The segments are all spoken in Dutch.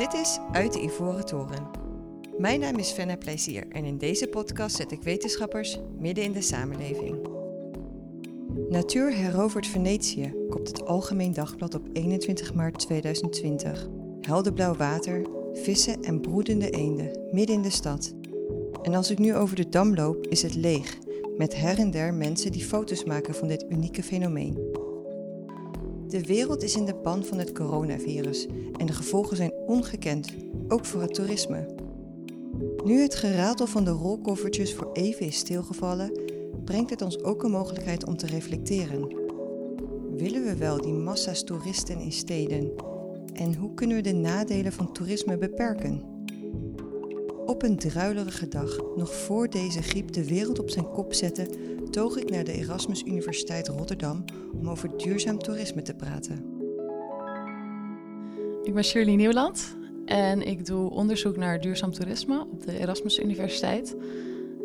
Dit is Uit de Ivoren Toren. Mijn naam is Fenna Plezier en in deze podcast zet ik wetenschappers midden in de samenleving. Natuur herovert Venetië, kopt het Algemeen Dagblad op 21 maart 2020. Helderblauw water, vissen en broedende eenden, midden in de stad. En als ik nu over de dam loop, is het leeg, met her en der mensen die foto's maken van dit unieke fenomeen. De wereld is in de ban van het coronavirus en de gevolgen zijn ongekend, ook voor het toerisme. Nu het geratel van de rolkoffertjes voor even is stilgevallen, brengt het ons ook een mogelijkheid om te reflecteren. Willen we wel die massa's toeristen in steden? En hoe kunnen we de nadelen van toerisme beperken? Op een druilerige dag, nog voor deze griep de wereld op zijn kop zette, toog ik naar de Erasmus Universiteit Rotterdam om over duurzaam toerisme te praten. Ik ben Shirley Nieuwland en ik doe onderzoek naar duurzaam toerisme op de Erasmus Universiteit.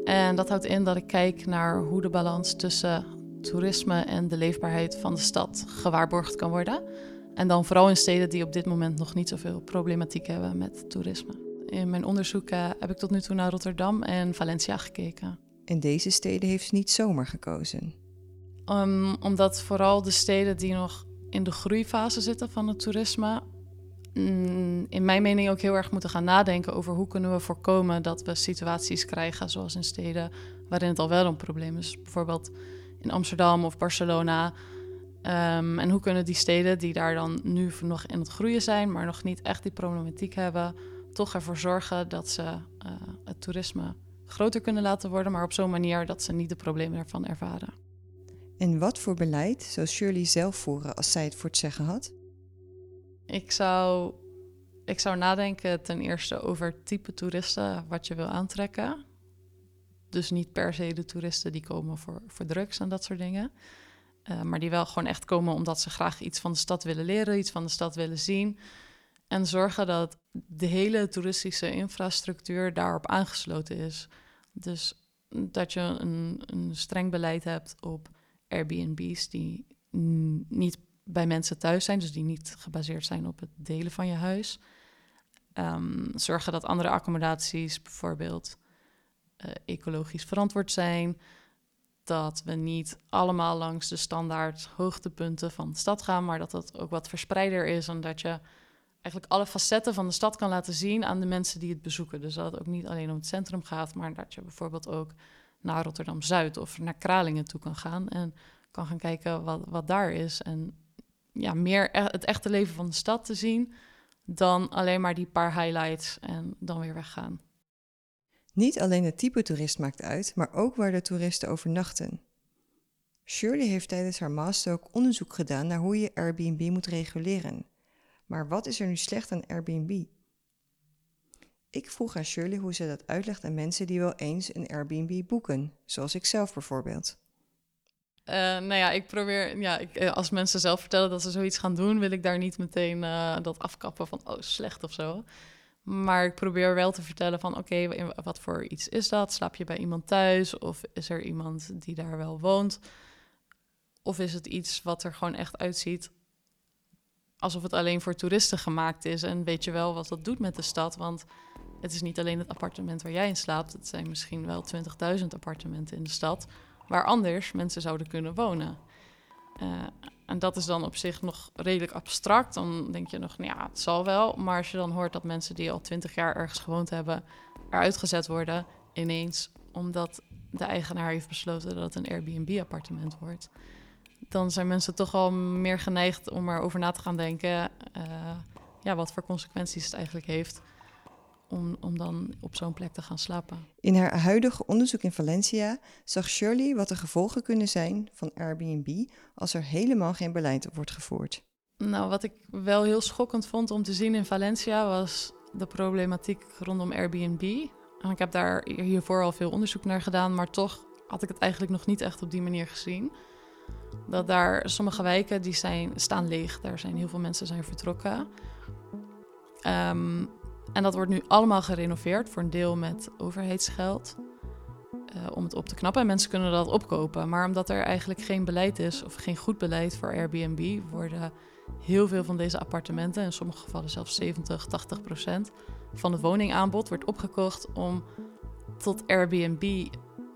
En dat houdt in dat ik kijk naar hoe de balans tussen toerisme en de leefbaarheid van de stad gewaarborgd kan worden. En dan vooral in steden die op dit moment nog niet zoveel problematiek hebben met toerisme. In mijn onderzoek heb ik tot nu toe naar Rotterdam en Valencia gekeken. En deze steden heeft ze niet zomaar gekozen. Um, omdat vooral de steden die nog in de groeifase zitten van het toerisme, mm, in mijn mening ook heel erg moeten gaan nadenken over hoe kunnen we voorkomen dat we situaties krijgen zoals in steden waarin het al wel een probleem is. Bijvoorbeeld in Amsterdam of Barcelona. Um, en hoe kunnen die steden die daar dan nu nog in het groeien zijn, maar nog niet echt die problematiek hebben, toch ervoor zorgen dat ze uh, het toerisme groter kunnen laten worden, maar op zo'n manier dat ze niet de problemen ervan ervaren. En wat voor beleid zou Shirley zelf voeren als zij het voor het zeggen had? Ik zou, ik zou nadenken ten eerste over het type toeristen wat je wil aantrekken. Dus niet per se de toeristen die komen voor, voor drugs en dat soort dingen. Uh, maar die wel gewoon echt komen omdat ze graag iets van de stad willen leren, iets van de stad willen zien. En zorgen dat de hele toeristische infrastructuur daarop aangesloten is. Dus dat je een, een streng beleid hebt op Airbnb's die niet bij mensen thuis zijn, dus die niet gebaseerd zijn op het delen van je huis. Um, zorgen dat andere accommodaties bijvoorbeeld uh, ecologisch verantwoord zijn. Dat we niet allemaal langs de standaard hoogtepunten van de stad gaan, maar dat dat ook wat verspreider is en dat je eigenlijk alle facetten van de stad kan laten zien aan de mensen die het bezoeken. Dus dat het ook niet alleen om het centrum gaat, maar dat je bijvoorbeeld ook naar Rotterdam Zuid of naar Kralingen toe kan gaan en kan gaan kijken wat, wat daar is. En ja, meer e het echte leven van de stad te zien dan alleen maar die paar highlights en dan weer weggaan. Niet alleen het type toerist maakt uit, maar ook waar de toeristen overnachten. Shirley heeft tijdens haar master ook onderzoek gedaan naar hoe je Airbnb moet reguleren. Maar wat is er nu slecht aan Airbnb? Ik vroeg aan Shirley hoe ze dat uitlegt aan mensen die wel eens een Airbnb boeken, zoals ik zelf bijvoorbeeld. Uh, nou ja, ik probeer, ja, ik, eh, als mensen zelf vertellen dat ze zoiets gaan doen, wil ik daar niet meteen uh, dat afkappen van, oh, slecht of zo. Maar ik probeer wel te vertellen van, oké, wat voor iets is dat? Slaap je bij iemand thuis? Of is er iemand die daar wel woont? Of is het iets wat er gewoon echt uitziet alsof het alleen voor toeristen gemaakt is. En weet je wel wat dat doet met de stad? Want het is niet alleen het appartement waar jij in slaapt. Het zijn misschien wel 20.000 appartementen in de stad. Waar anders mensen zouden kunnen wonen. Uh, en dat is dan op zich nog redelijk abstract. Dan denk je nog, nou ja, het zal wel. Maar als je dan hoort dat mensen die al 20 jaar ergens gewoond hebben, eruit gezet worden, ineens omdat de eigenaar heeft besloten dat het een Airbnb-appartement wordt dan zijn mensen toch al meer geneigd om erover na te gaan denken. Uh, ja, wat voor consequenties het eigenlijk heeft. Om, om dan op zo'n plek te gaan slapen. In haar huidige onderzoek in Valencia zag Shirley wat de gevolgen kunnen zijn van Airbnb als er helemaal geen beleid op wordt gevoerd. Nou, wat ik wel heel schokkend vond om te zien in Valencia was de problematiek rondom Airbnb. En ik heb daar hiervoor al veel onderzoek naar gedaan, maar toch had ik het eigenlijk nog niet echt op die manier gezien. Dat daar sommige wijken die zijn, staan leeg. Daar zijn heel veel mensen zijn vertrokken. Um, en dat wordt nu allemaal gerenoveerd, voor een deel met overheidsgeld. Uh, om het op te knappen. En mensen kunnen dat opkopen. Maar omdat er eigenlijk geen beleid is, of geen goed beleid voor Airbnb, worden heel veel van deze appartementen, in sommige gevallen zelfs 70, 80 procent van het woningaanbod, wordt opgekocht om tot Airbnb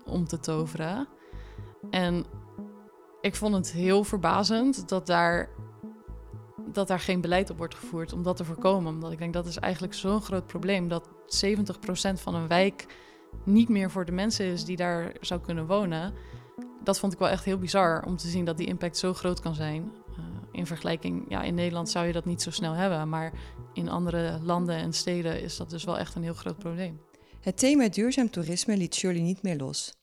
om te toveren. En ik vond het heel verbazend dat daar, dat daar geen beleid op wordt gevoerd om dat te voorkomen. Omdat ik denk dat is eigenlijk zo'n groot probleem dat 70% van een wijk niet meer voor de mensen is die daar zou kunnen wonen. Dat vond ik wel echt heel bizar om te zien dat die impact zo groot kan zijn. Uh, in vergelijking, ja, in Nederland zou je dat niet zo snel hebben, maar in andere landen en steden is dat dus wel echt een heel groot probleem. Het thema duurzaam toerisme liet Shirley niet meer los.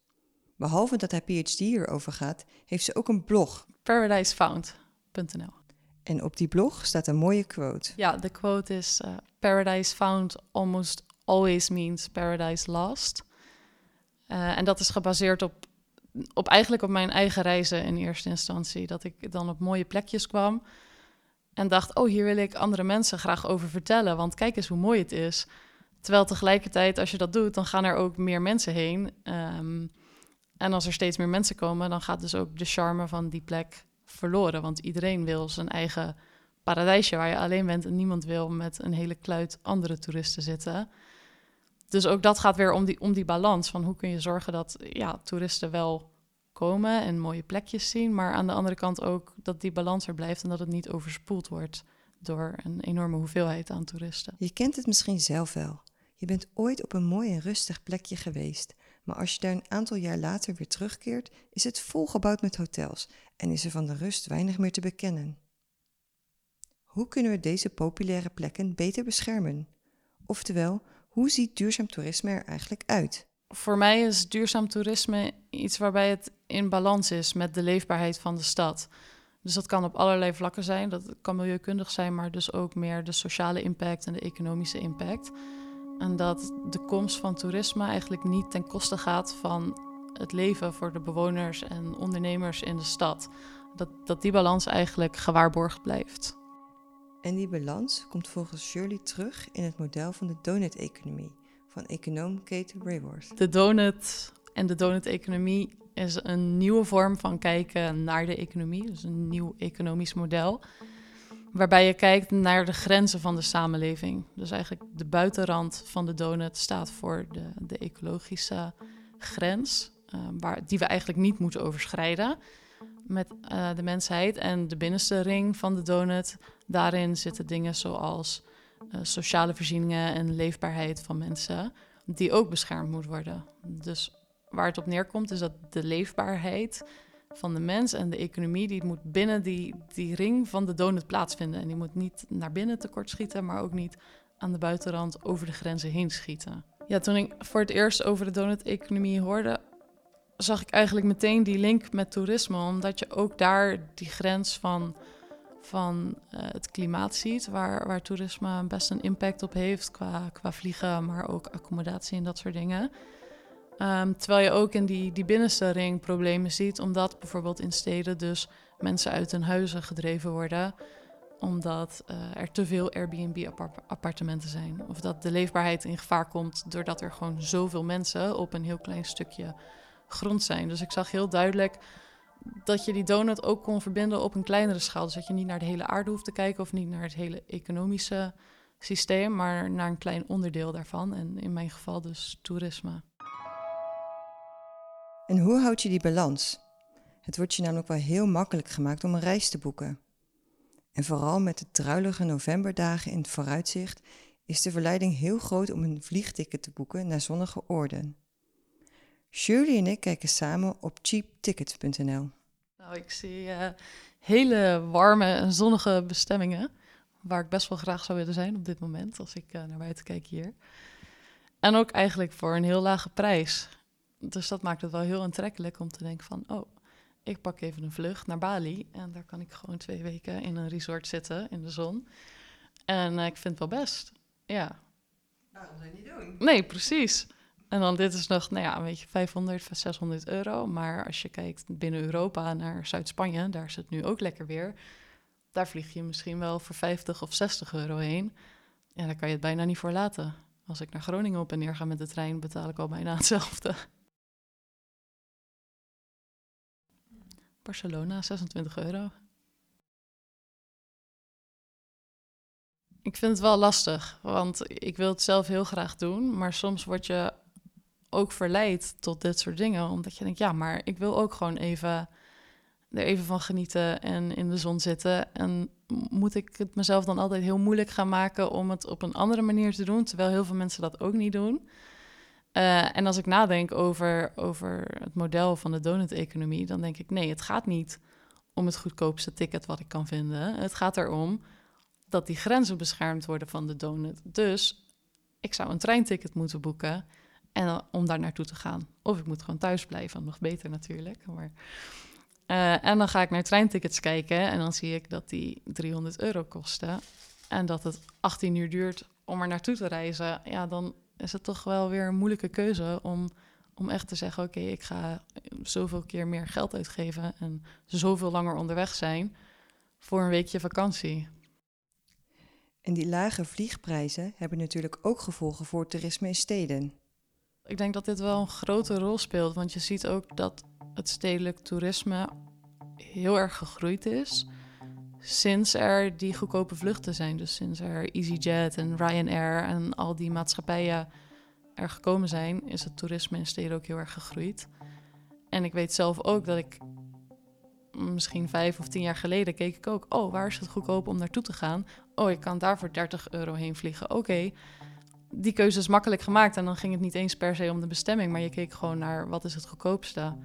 Behalve dat haar PhD hierover gaat, heeft ze ook een blog. ParadiseFound.nl. En op die blog staat een mooie quote. Ja, de quote is: uh, Paradise found almost always means paradise lost. Uh, en dat is gebaseerd op, op eigenlijk op mijn eigen reizen in eerste instantie. Dat ik dan op mooie plekjes kwam en dacht: oh, hier wil ik andere mensen graag over vertellen, want kijk eens hoe mooi het is. Terwijl tegelijkertijd, als je dat doet, dan gaan er ook meer mensen heen. Um, en als er steeds meer mensen komen, dan gaat dus ook de charme van die plek verloren. Want iedereen wil zijn eigen paradijsje waar je alleen bent en niemand wil met een hele kluit andere toeristen zitten. Dus ook dat gaat weer om die, om die balans van hoe kun je zorgen dat ja, toeristen wel komen en mooie plekjes zien, maar aan de andere kant ook dat die balans er blijft en dat het niet overspoeld wordt door een enorme hoeveelheid aan toeristen. Je kent het misschien zelf wel. Je bent ooit op een mooi en rustig plekje geweest, maar als je daar een aantal jaar later weer terugkeert, is het volgebouwd met hotels en is er van de rust weinig meer te bekennen. Hoe kunnen we deze populaire plekken beter beschermen? Oftewel, hoe ziet duurzaam toerisme er eigenlijk uit? Voor mij is duurzaam toerisme iets waarbij het in balans is met de leefbaarheid van de stad. Dus dat kan op allerlei vlakken zijn. Dat kan milieukundig zijn, maar dus ook meer de sociale impact en de economische impact. En dat de komst van toerisme eigenlijk niet ten koste gaat van het leven voor de bewoners en ondernemers in de stad. Dat, dat die balans eigenlijk gewaarborgd blijft. En die balans komt volgens Shirley terug in het model van de donut-economie van econoom Kate Raworth. De donut en de donut-economie is een nieuwe vorm van kijken naar de economie, dus een nieuw economisch model waarbij je kijkt naar de grenzen van de samenleving. Dus eigenlijk de buitenrand van de donut staat voor de, de ecologische grens, uh, waar, die we eigenlijk niet moeten overschrijden met uh, de mensheid. En de binnenste ring van de donut, daarin zitten dingen zoals uh, sociale voorzieningen en leefbaarheid van mensen, die ook beschermd moet worden. Dus waar het op neerkomt is dat de leefbaarheid van de mens en de economie, die moet binnen die, die ring van de donut plaatsvinden. En die moet niet naar binnen tekort schieten, maar ook niet aan de buitenrand over de grenzen heen schieten. Ja, toen ik voor het eerst over de donut-economie hoorde, zag ik eigenlijk meteen die link met toerisme, omdat je ook daar die grens van, van uh, het klimaat ziet, waar, waar toerisme best een impact op heeft qua, qua vliegen, maar ook accommodatie en dat soort dingen. Um, terwijl je ook in die, die binnenste ring problemen ziet, omdat bijvoorbeeld in steden dus mensen uit hun huizen gedreven worden, omdat uh, er te veel Airbnb-appartementen zijn. Of dat de leefbaarheid in gevaar komt doordat er gewoon zoveel mensen op een heel klein stukje grond zijn. Dus ik zag heel duidelijk dat je die donut ook kon verbinden op een kleinere schaal. Dus dat je niet naar de hele aarde hoeft te kijken of niet naar het hele economische systeem, maar naar een klein onderdeel daarvan. En in mijn geval dus toerisme. En hoe houd je die balans? Het wordt je namelijk wel heel makkelijk gemaakt om een reis te boeken. En vooral met de druilige novemberdagen in het vooruitzicht is de verleiding heel groot om een vliegticket te boeken naar zonnige oorden. Shirley en ik kijken samen op cheaptickets.nl. Nou, ik zie uh, hele warme en zonnige bestemmingen, waar ik best wel graag zou willen zijn op dit moment, als ik uh, naar buiten kijk hier. En ook eigenlijk voor een heel lage prijs dus dat maakt het wel heel aantrekkelijk om te denken van... oh, ik pak even een vlucht naar Bali... en daar kan ik gewoon twee weken in een resort zitten in de zon. En uh, ik vind het wel best, ja. Waarom zou je niet doen? Nee, precies. En dan dit is nog, nou ja, een beetje 500, 600 euro. Maar als je kijkt binnen Europa naar Zuid-Spanje, daar is het nu ook lekker weer. Daar vlieg je misschien wel voor 50 of 60 euro heen. Ja, daar kan je het bijna niet voor laten. Als ik naar Groningen op en neer ga met de trein, betaal ik al bijna hetzelfde. Barcelona, 26 euro. Ik vind het wel lastig, want ik wil het zelf heel graag doen, maar soms word je ook verleid tot dit soort dingen, omdat je denkt, ja, maar ik wil ook gewoon even er even van genieten en in de zon zitten. En moet ik het mezelf dan altijd heel moeilijk gaan maken om het op een andere manier te doen, terwijl heel veel mensen dat ook niet doen. Uh, en als ik nadenk over, over het model van de donut-economie, dan denk ik, nee, het gaat niet om het goedkoopste ticket wat ik kan vinden. Het gaat erom dat die grenzen beschermd worden van de donut. Dus ik zou een treinticket moeten boeken en om daar naartoe te gaan. Of ik moet gewoon thuis blijven, nog beter natuurlijk. Maar, uh, en dan ga ik naar treintickets kijken en dan zie ik dat die 300 euro kosten. En dat het 18 uur duurt om er naartoe te reizen. Ja, dan is het toch wel weer een moeilijke keuze om, om echt te zeggen: oké, ik ga zoveel keer meer geld uitgeven en zoveel langer onderweg zijn voor een weekje vakantie. En die lage vliegprijzen hebben natuurlijk ook gevolgen voor toerisme in steden. Ik denk dat dit wel een grote rol speelt, want je ziet ook dat het stedelijk toerisme heel erg gegroeid is sinds er die goedkope vluchten zijn. Dus sinds er EasyJet en Ryanair en al die maatschappijen er gekomen zijn, is het toerisme in steden ook heel erg gegroeid. En ik weet zelf ook dat ik misschien vijf of tien jaar geleden keek ik ook, oh, waar is het goedkoop om naartoe te gaan? Oh, ik kan daar voor 30 euro heen vliegen. Oké, die keuze is makkelijk gemaakt en dan ging het niet eens per se om de bestemming, maar je keek gewoon naar wat is het goedkoopste.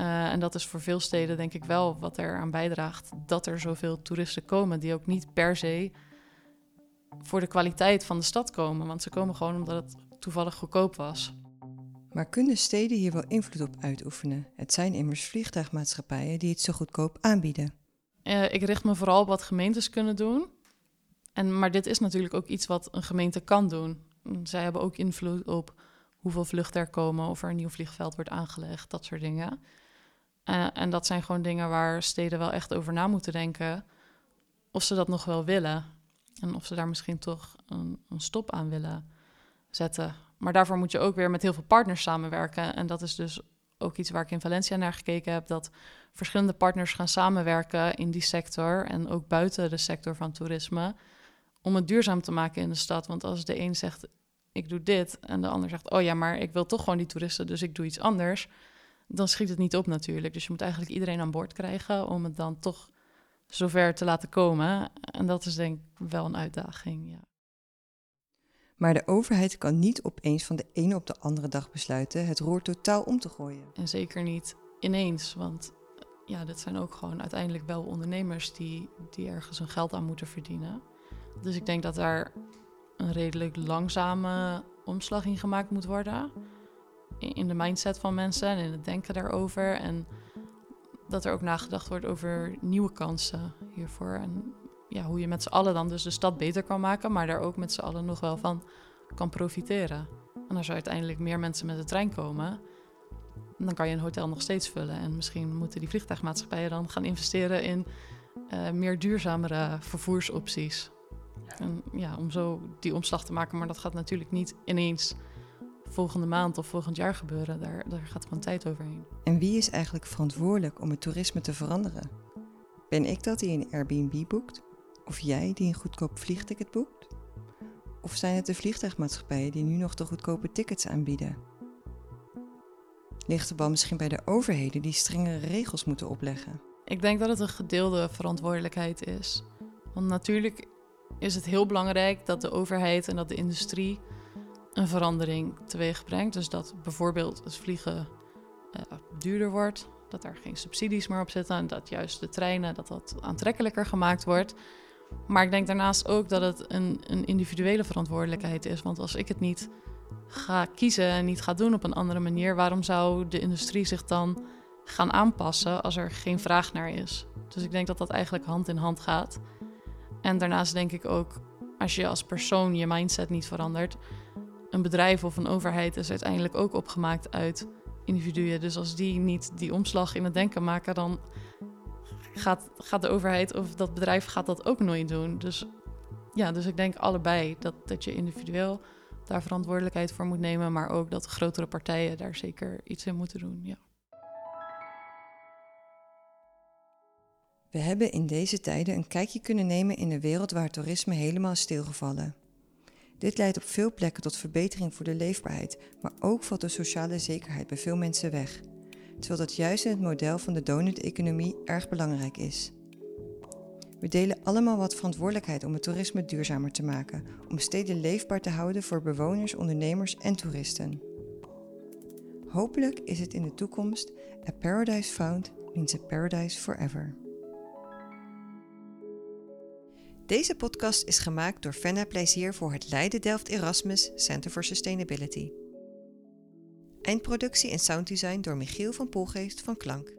Uh, en dat is voor veel steden denk ik wel wat er aan bijdraagt dat er zoveel toeristen komen die ook niet per se voor de kwaliteit van de stad komen, want ze komen gewoon omdat het toevallig goedkoop was. Maar kunnen steden hier wel invloed op uitoefenen? Het zijn immers vliegtuigmaatschappijen die het zo goedkoop aanbieden. Uh, ik richt me vooral op wat gemeentes kunnen doen. En, maar dit is natuurlijk ook iets wat een gemeente kan doen. Zij hebben ook invloed op hoeveel vluchten er komen, of er een nieuw vliegveld wordt aangelegd, dat soort dingen. Uh, en dat zijn gewoon dingen waar steden wel echt over na moeten denken. Of ze dat nog wel willen. En of ze daar misschien toch een, een stop aan willen zetten. Maar daarvoor moet je ook weer met heel veel partners samenwerken. En dat is dus ook iets waar ik in Valencia naar gekeken heb. Dat verschillende partners gaan samenwerken in die sector. En ook buiten de sector van toerisme. Om het duurzaam te maken in de stad. Want als de een zegt, ik doe dit. En de ander zegt, oh ja, maar ik wil toch gewoon die toeristen. Dus ik doe iets anders. Dan schiet het niet op natuurlijk. Dus je moet eigenlijk iedereen aan boord krijgen. Om het dan toch zover te laten komen. En dat is denk ik wel een uitdaging, ja. Maar de overheid kan niet opeens van de ene op de andere dag besluiten het roer totaal om te gooien. En zeker niet ineens, want ja, dit zijn ook gewoon uiteindelijk wel ondernemers die, die ergens hun geld aan moeten verdienen. Dus ik denk dat daar een redelijk langzame omslag in gemaakt moet worden. In de mindset van mensen en in het denken daarover. En dat er ook nagedacht wordt over nieuwe kansen hiervoor. En ja, hoe je met z'n allen dan dus de stad beter kan maken, maar daar ook met z'n allen nog wel van kan profiteren. En als er uiteindelijk meer mensen met de trein komen, dan kan je een hotel nog steeds vullen. En misschien moeten die vliegtuigmaatschappijen dan gaan investeren in uh, meer duurzamere vervoersopties. En, ja, om zo die omslag te maken. Maar dat gaat natuurlijk niet ineens volgende maand of volgend jaar gebeuren. Daar, daar gaat gewoon tijd overheen. En wie is eigenlijk verantwoordelijk om het toerisme te veranderen? Ben ik dat die een Airbnb boekt? Of jij die een goedkoop vliegticket boekt? Of zijn het de vliegtuigmaatschappijen die nu nog de goedkope tickets aanbieden? Ligt de bal misschien bij de overheden die strengere regels moeten opleggen? Ik denk dat het een gedeelde verantwoordelijkheid is. Want natuurlijk is het heel belangrijk dat de overheid en dat de industrie een verandering teweeg brengt. Dus dat bijvoorbeeld het vliegen uh, duurder wordt, dat er geen subsidies meer op zitten en dat juist de treinen dat dat aantrekkelijker gemaakt wordt. Maar ik denk daarnaast ook dat het een, een individuele verantwoordelijkheid is. Want als ik het niet ga kiezen en niet ga doen op een andere manier, waarom zou de industrie zich dan gaan aanpassen als er geen vraag naar is? Dus ik denk dat dat eigenlijk hand in hand gaat. En daarnaast denk ik ook, als je als persoon je mindset niet verandert, een bedrijf of een overheid is uiteindelijk ook opgemaakt uit individuen. Dus als die niet die omslag in het denken maken, dan gaat, gaat de overheid of dat bedrijf gaat dat ook nooit doen. Dus ja, dus ik denk allebei dat, dat je individueel daar verantwoordelijkheid voor moet nemen, maar ook dat grotere partijen daar zeker iets in moeten doen. Ja. We hebben in deze tijden een kijkje kunnen nemen in een wereld waar toerisme helemaal stilgevallen. Dit leidt op veel plekken tot verbetering voor de leefbaarheid, maar ook valt de sociale zekerheid bij veel mensen weg. Terwijl dat juist in het model van de donut-economie erg belangrijk is. We delen allemaal wat verantwoordelijkheid om het toerisme duurzamer te maken, om steden leefbaar te houden voor bewoners, ondernemers en toeristen. Hopelijk is het in de toekomst a paradise found means a paradise forever. Deze podcast is gemaakt door Fenna Plezier voor het Leiden Delft Erasmus Center for Sustainability. Eindproductie en sounddesign door Michiel van Poelgeest van Klank.